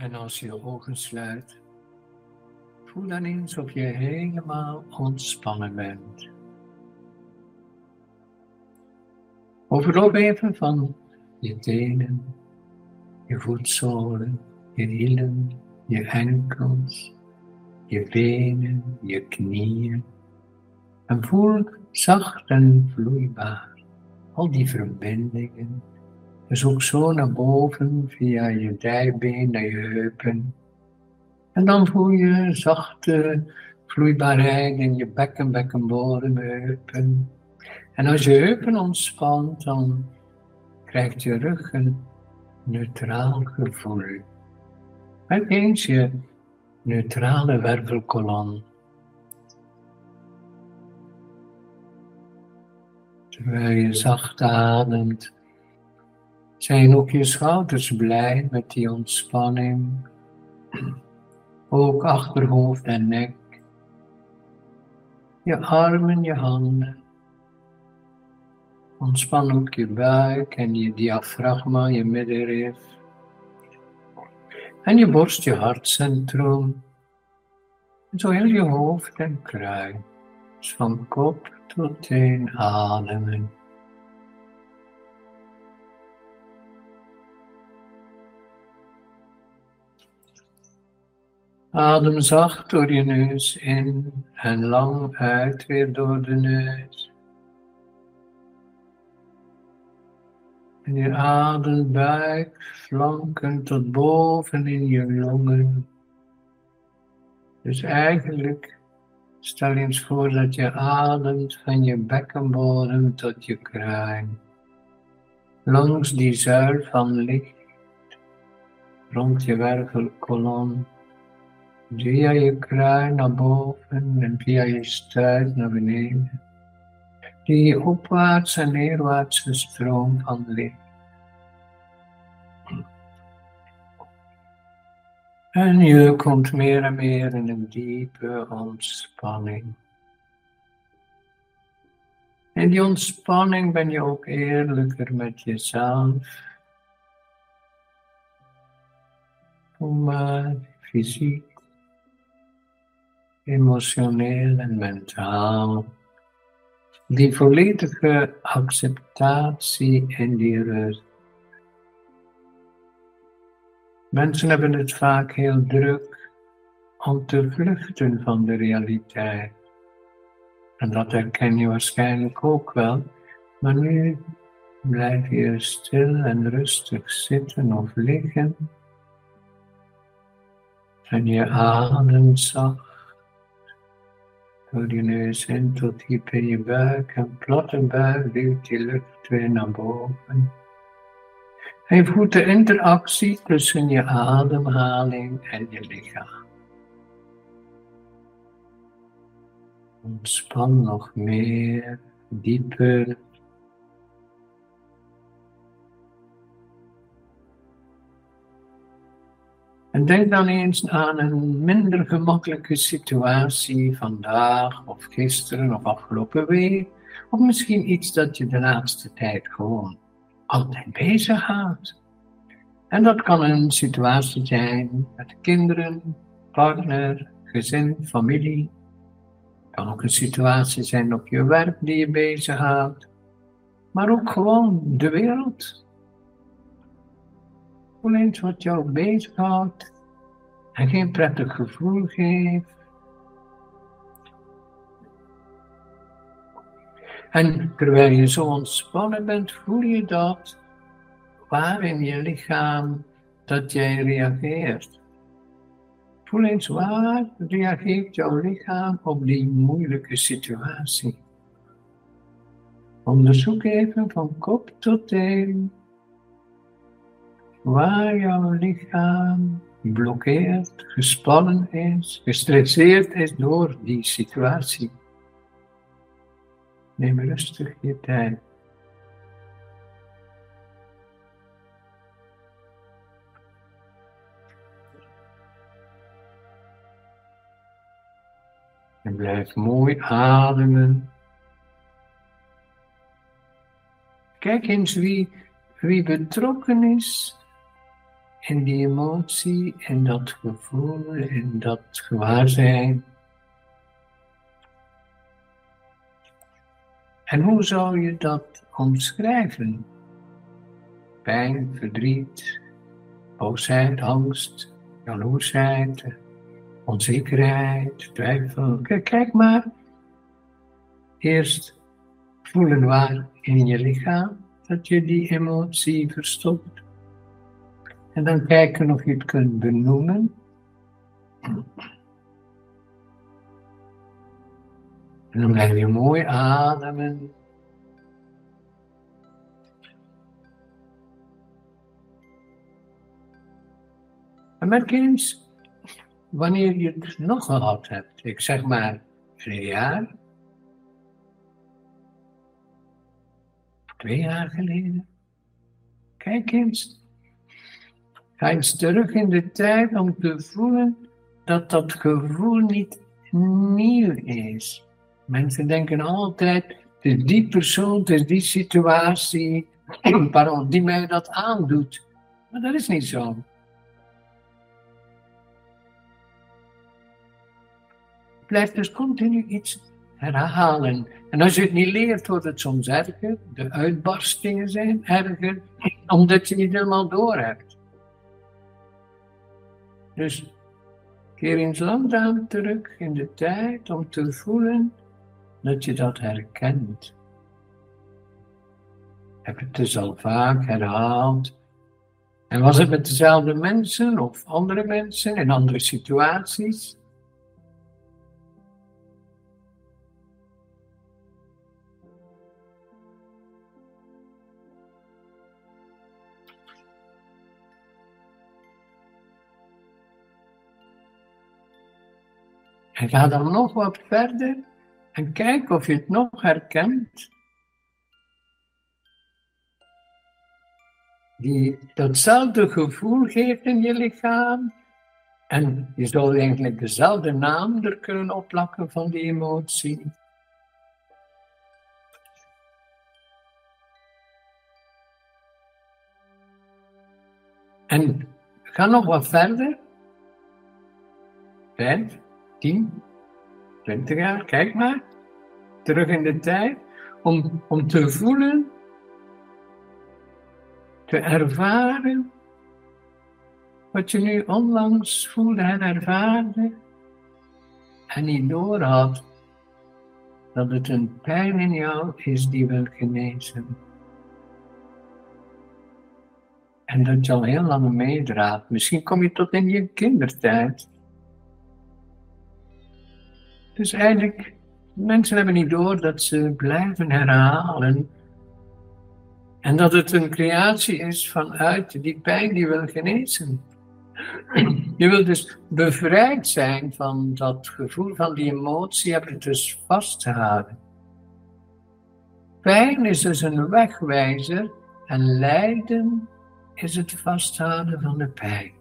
En als je je ogen sluit, voel dan eens of je helemaal ontspannen bent. Overal even van je tenen, je voetzolen, je hielen, je enkels, je benen, je knieën. En voel zacht en vloeibaar al die verbindingen. Dus ook zo naar boven via je dijbeen naar je heupen. En dan voel je zachte vloeibaarheid in je bekken, bekkenbodem, heupen. En als je heupen ontspant, dan krijgt je rug een neutraal gevoel. Met eens je neutrale wervelkolom. Terwijl je zacht ademt, zijn ook je schouders blij met die ontspanning. Ook achterhoofd en nek. Je armen, je handen. Ontspan ook je buik en je diafragma, je middenrif. En je borst, je hartcentrum. En zo heel je hoofd en kruin. Dus van kop tot teen ademen. Adem zacht door je neus in en lang uit weer door de neus. En je adem buik, flanken tot boven in je longen. Dus eigenlijk stel je eens voor dat je ademt van je bekkenbodem tot je kruin. Langs die zuil van licht rond je wervelkolom. Via je kruin naar boven en via je stuit naar beneden die opwaarts en neerwaartse stroom van licht. En je komt meer en meer in een diepe ontspanning. In die ontspanning ben je ook eerlijker met jezelf. Maar fysiek, emotioneel en mentaal die volledige acceptatie en die rust. Mensen hebben het vaak heel druk om te vluchten van de realiteit. En dat herken je waarschijnlijk ook wel, maar nu blijf je stil en rustig zitten of liggen. En je adem zacht door je neus in tot diep in je buik en platte buik duwt je lucht weer naar boven. En voelt de interactie tussen je ademhaling en je lichaam. Ontspan nog meer, dieper En denk dan eens aan een minder gemakkelijke situatie vandaag of gisteren of afgelopen week. Of misschien iets dat je de laatste tijd gewoon altijd bezig houdt. En dat kan een situatie zijn met kinderen, partner, gezin, familie. Het kan ook een situatie zijn op je werk die je bezighoudt. Maar ook gewoon de wereld Voel eens wat jou bezighoudt en geen prettig gevoel geeft. En terwijl je zo ontspannen bent, voel je dat waar in je lichaam dat jij reageert. Voel eens waar reageert jouw lichaam op die moeilijke situatie. Onderzoek even van kop tot teen waar jouw lichaam blokkeert, gespannen is, gestresseerd is door die situatie. Neem rustig je tijd. En blijf mooi ademen. Kijk eens wie, wie betrokken is in die emotie, in dat gevoel, in dat gewaarzijn. En hoe zou je dat omschrijven? Pijn, verdriet, boosheid, angst, jaloersheid, onzekerheid, twijfel. Kijk maar. Eerst voelen waar in je lichaam dat je die emotie verstopt. En dan kijken of je het kunt benoemen. En dan blijf je mooi ademen. En merk eens, wanneer je het nog gehad hebt, ik zeg maar een jaar, twee jaar geleden, kijk eens, ga eens terug in de tijd om te voelen dat dat gevoel niet nieuw is. Mensen denken altijd, het is die persoon, het is die situatie, pardon, die mij dat aandoet. Maar dat is niet zo. Blijf dus continu iets herhalen. En als je het niet leert, wordt het soms erger. De uitbarstingen zijn erger, omdat je niet helemaal door hebt. Dus keer eens langzaam terug in de tijd om te voelen dat je dat herkent. Heb je het dus al vaak herhaald? En was het met dezelfde mensen of andere mensen in andere situaties? En ga dan nog wat verder en kijk of je het nog herkent. Die datzelfde gevoel geeft in je lichaam. En je zou eigenlijk dezelfde naam er kunnen opplakken van die emotie. En ga nog wat verder. Vijf, tien, 20 jaar, kijk maar, terug in de tijd, om, om te voelen, te ervaren wat je nu onlangs voelde en ervaarde en niet door had dat het een pijn in jou is die wil genezen. En dat je al heel lang meedraagt. Misschien kom je tot in je kindertijd. Dus eigenlijk, mensen hebben niet door dat ze blijven herhalen. En dat het een creatie is vanuit die pijn die wil genezen. Je wil dus bevrijd zijn van dat gevoel, van die emotie, heb je dus vastgehouden. Pijn is dus een wegwijzer en lijden is het vasthouden van de pijn.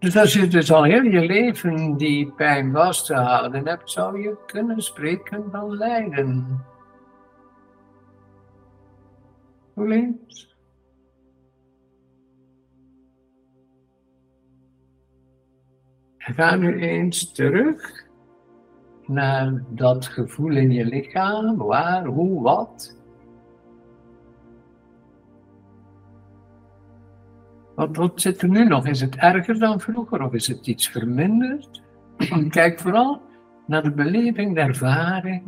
Dus als je dus al heel je leven die pijn vast te houden hebt, zou je kunnen spreken van lijden. Links. Ga nu eens terug naar dat gevoel in je lichaam, waar, hoe, wat. Wat, wat zit er nu nog? Is het erger dan vroeger of is het iets verminderd? Kijk vooral naar de beleving, de ervaring.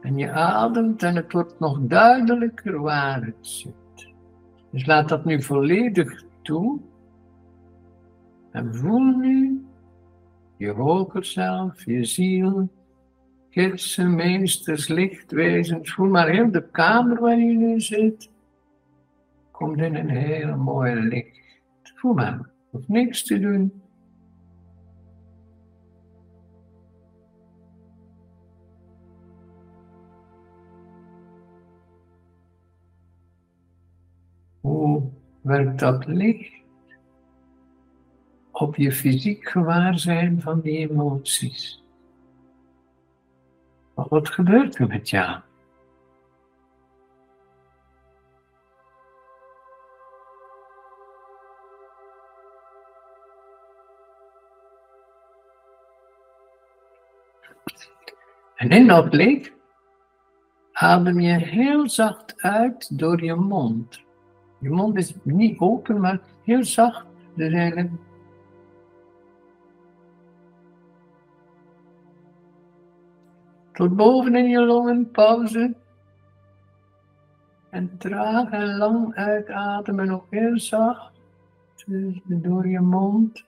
En je ademt en het wordt nog duidelijker waar het zit. Dus laat dat nu volledig toe. En voel nu je hoger zelf, je ziel, gidsen, meesters, lichtwezens. Voel maar heel de kamer waar je nu zit komt in een heel mooi licht. Voel maar, hoeft niks te doen. Hoe werkt dat licht op je fysiek gewaarzijn van die emoties? Wat gebeurt er met jou? En in dat licht adem je heel zacht uit door je mond. Je mond is niet open, maar heel zacht. Dus eigenlijk tot boven in je longen, pauze. En traag en lang uitademen, ook heel zacht. Dus door je mond.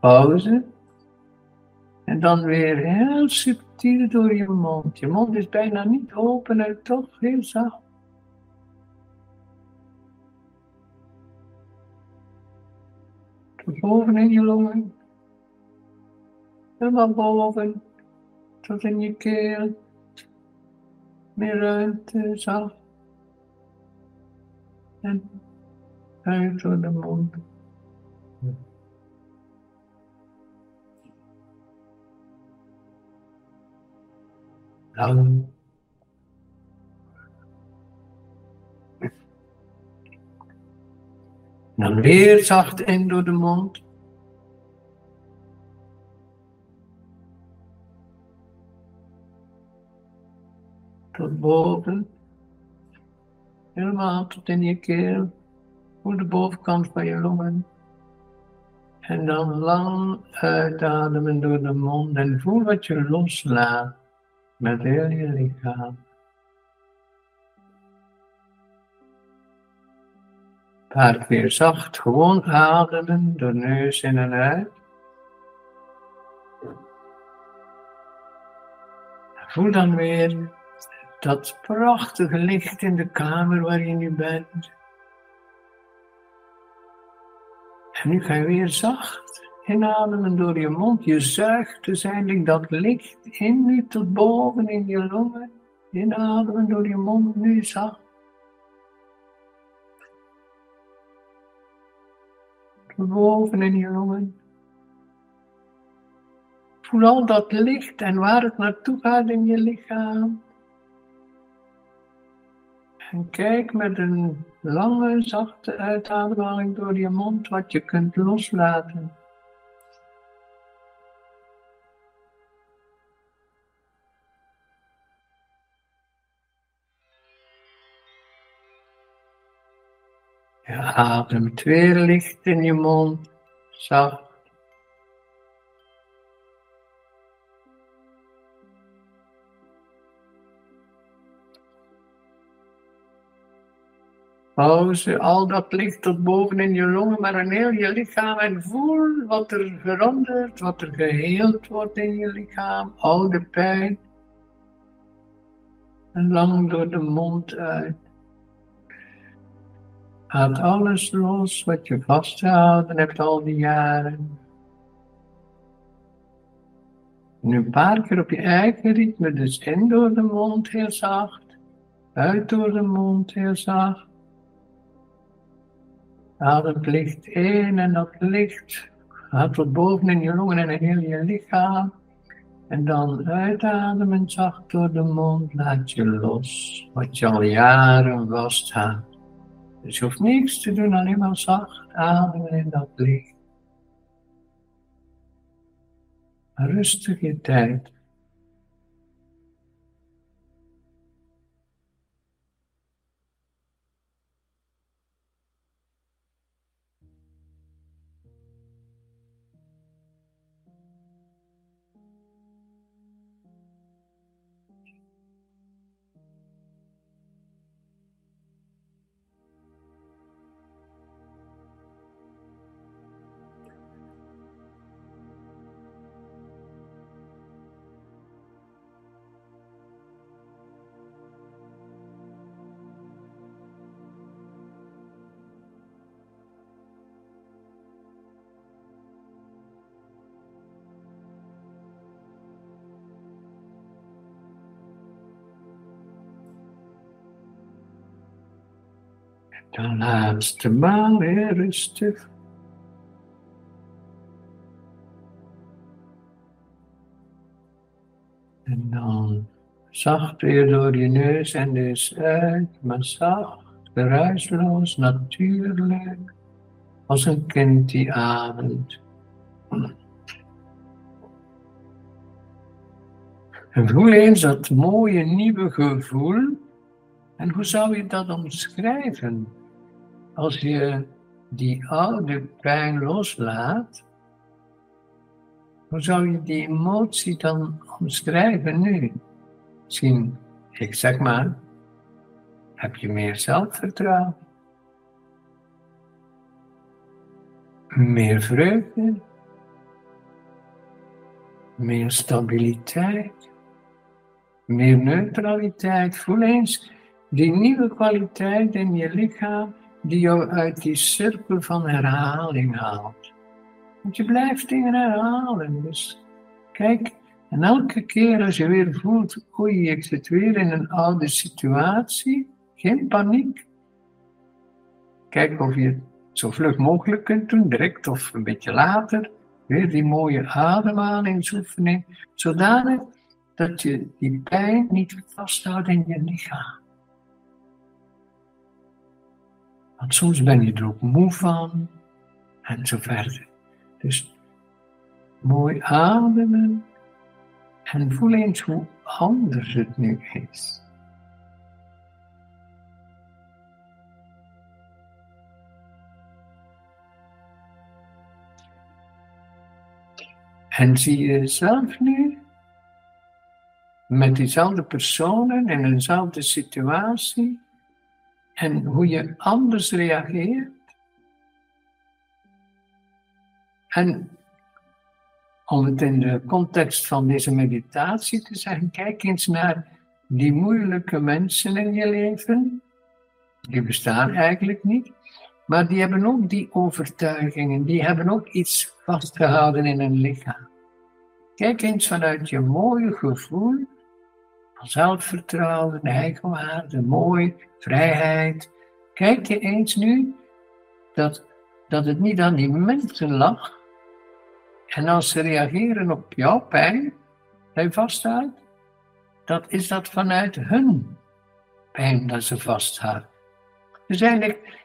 Pauze. En dan weer heel subtiel door je mond. Je mond is bijna niet open en toch heel zacht. Tot boven in je longen. Helemaal boven. Tot in je keel. Meer ruimte, zacht. En uit door de mond. Lang. Dan weer zacht in door de mond. Tot boven. Helemaal tot in je keel. Voor de bovenkant van je longen. En dan lang uitademen door de mond en voel wat je loslaat met heel je lichaam. Een paar keer zacht gewoon ademen door neus in en uit. Voel dan weer dat prachtige licht in de kamer waar je nu bent. Nu ga je weer zacht inademen door je mond. Je zuigt dus eigenlijk dat licht in nu tot boven in je longen. Inademen door je mond nu zacht. Boven in je longen. Voel al dat licht en waar het naartoe gaat in je lichaam. En kijk met een lange, zachte uitademing door je mond wat je kunt loslaten. Je ademt weer licht in je mond, zacht. Pauze, al dat licht tot boven in je longen, maar in heel je lichaam en voel wat er verandert, wat er geheeld wordt in je lichaam, oude pijn. En lang door de mond uit. Laat alles los wat je vastgehouden hebt al die jaren. Nu een paar keer op je eigen ritme, dus in door de mond heel zacht, uit door de mond heel zacht. Haal het licht in en dat licht gaat tot boven in je longen en in heel je lichaam. En dan uitademen zacht door de mond, laat je los wat je al jaren vasthoudt. Dus je hoeft niks te doen, alleen maar zacht ademen in dat licht. Rustig je tijd. De laatste maal weer rustig. En dan Zacht weer door je neus en dus uit, maar zacht, geruisloos, natuurlijk, als een kind die ademt. En voel eens dat mooie nieuwe gevoel. En hoe zou je dat omschrijven? Als je die oude pijn loslaat, hoe zou je die emotie dan omschrijven nu? Misschien, ik zeg maar, heb je meer zelfvertrouwen? Meer vreugde? Meer stabiliteit? Meer neutraliteit? Voel eens die nieuwe kwaliteit in je lichaam die jou uit die cirkel van herhaling haalt. Want je blijft dingen herhalen. Dus kijk, en elke keer als je weer voelt, oei, ik zit weer in een oude situatie, geen paniek. Kijk of je het zo vlug mogelijk kunt doen, direct of een beetje later. Weer die mooie ademhalingsoefening, zodanig dat je die pijn niet vasthoudt in je lichaam. Want soms ben je er ook moe van en zo verder. Dus mooi ademen en voel eens hoe anders het nu is. En zie je jezelf nu met diezelfde personen in eenzelfde situatie en hoe je anders reageert. En om het in de context van deze meditatie te zeggen, kijk eens naar die moeilijke mensen in je leven. Die bestaan eigenlijk niet, maar die hebben ook die overtuigingen, die hebben ook iets vastgehouden in hun lichaam. Kijk eens vanuit je mooie gevoel zelfvertrouwen, eigenwaarde, mooi, vrijheid. Kijk je eens nu dat, dat het niet aan die mensen lag. En als ze reageren op jouw pijn, hij vasthoudt, dat is dat vanuit hun pijn dat ze vasthouden. Dus eigenlijk,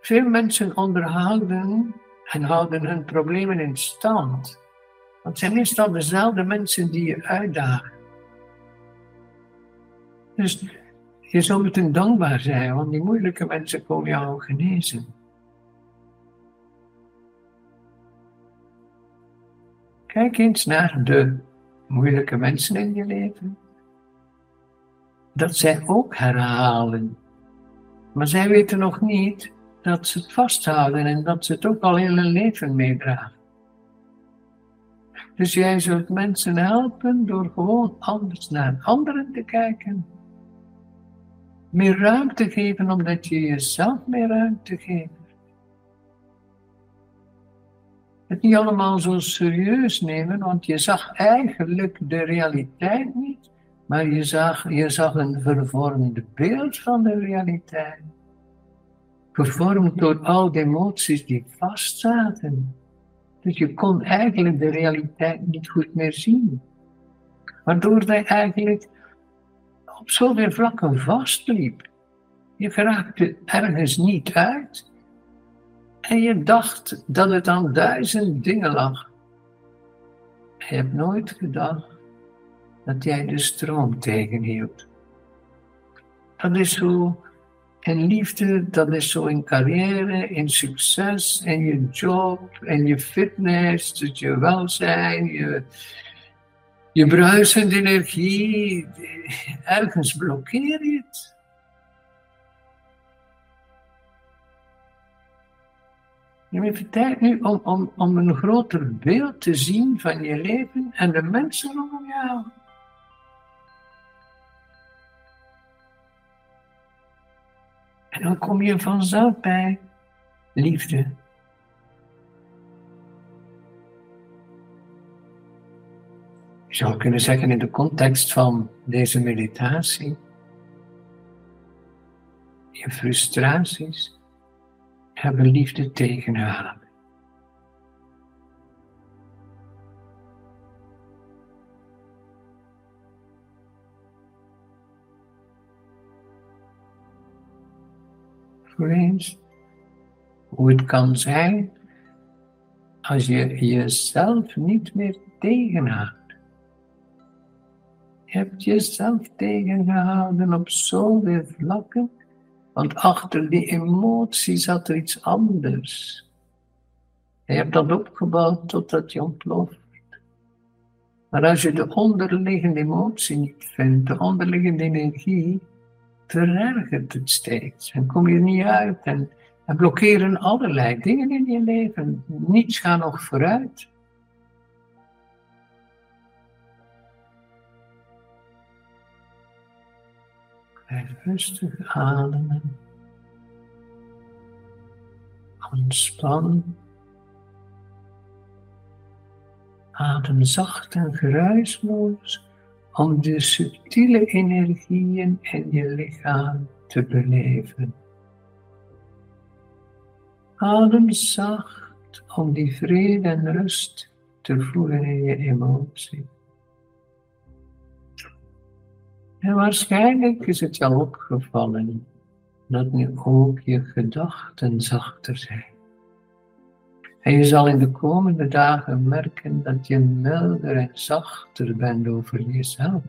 veel mensen onderhouden en houden hun problemen in stand. Want het zijn meestal dezelfde mensen die je uitdagen. Dus je zou moeten dankbaar zijn, want die moeilijke mensen komen jou genezen. Kijk eens naar de moeilijke mensen in je leven. Dat zij ook herhalen. Maar zij weten nog niet dat ze het vasthouden en dat ze het ook al in hun leven meedragen. Dus jij zult mensen helpen door gewoon anders naar anderen te kijken meer ruimte geven omdat je jezelf meer ruimte geeft. Het niet allemaal zo serieus nemen, want je zag eigenlijk de realiteit niet, maar je zag, je zag een vervormd beeld van de realiteit. Gevormd door al de emoties die vastzaten. Dus je kon eigenlijk de realiteit niet goed meer zien. Waardoor wij eigenlijk op zoveel vlakken vastliep. Je geraakte ergens niet uit. En je dacht dat het aan duizend dingen lag. Je hebt nooit gedacht dat jij de stroom tegenhield. Dat is zo in liefde, dat is zo in carrière, in succes, in je job, in je fitness, dus je welzijn, je, je bruisende energie, ergens blokkeer je het. Hebt tijd nu om, om, om een groter beeld te zien van je leven en de mensen om jou. En dan kom je vanzelf bij liefde. zou kunnen zeggen in de context van deze meditatie, je frustraties hebben liefde tegenhalen. Voor eens hoe het kan zijn als je jezelf niet meer tegenhaalt. Hebt jezelf tegengehouden op zoveel vlakken, want achter die emotie zat er iets anders. Je hebt dat opgebouwd totdat je ontploft. Maar als je de onderliggende emotie niet vindt, de onderliggende energie, verergert het steeds. En kom je niet uit en, en blokkeren allerlei dingen in je leven. Niets gaat nog vooruit. Blijf rustig ademen. Ontspan. Adem zacht en geruisloos om de subtiele energieën in je lichaam te beleven. Adem zacht om die vrede en rust te voelen in je emotie. En waarschijnlijk is het jou opgevallen dat nu ook je gedachten zachter zijn. En je zal in de komende dagen merken dat je milder en zachter bent over jezelf.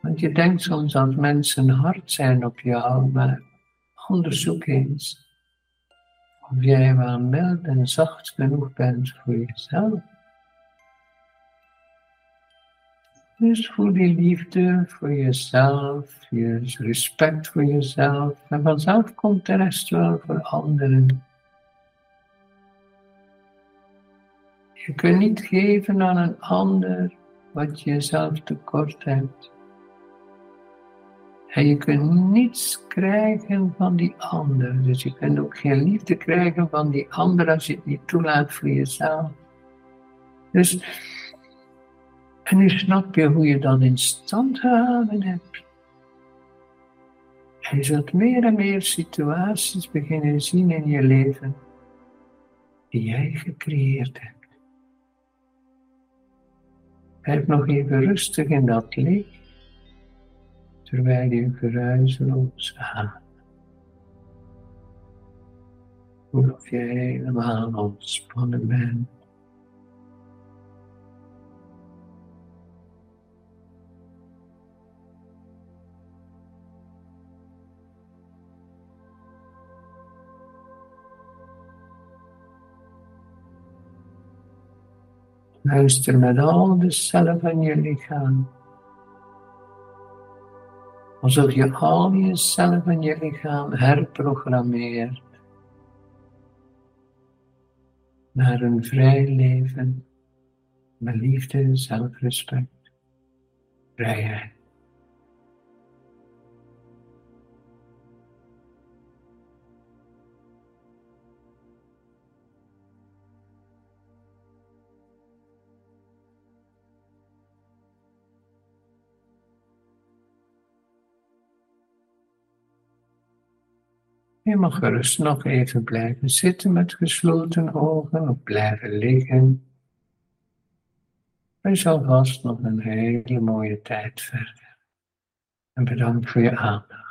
Want je denkt soms dat mensen hard zijn op jou, maar onderzoek eens of jij wel mild en zacht genoeg bent voor jezelf. Dus voel die liefde voor jezelf, je respect voor jezelf. En vanzelf komt de rest wel voor anderen. Je kunt niet geven aan een ander wat je zelf tekort hebt. En je kunt niets krijgen van die ander. Dus je kunt ook geen liefde krijgen van die ander als je het niet toelaat voor jezelf. Dus en nu snap je hoe je dat in stand gehouden hebt. En je zult meer en meer situaties beginnen zien in je leven die jij gecreëerd hebt. Blijf nog even rustig in dat licht, terwijl je geruisloos aan. Voel of je helemaal ontspannen bent. Luister met al de cellen van je lichaam. Alsof je al je cellen van je lichaam herprogrammeert. Naar een vrij leven met liefde, zelfrespect, vrijheid. Je mag gerust nog even blijven zitten met gesloten ogen of blijven liggen. En zo vast nog een hele mooie tijd verder. En bedankt voor je aandacht.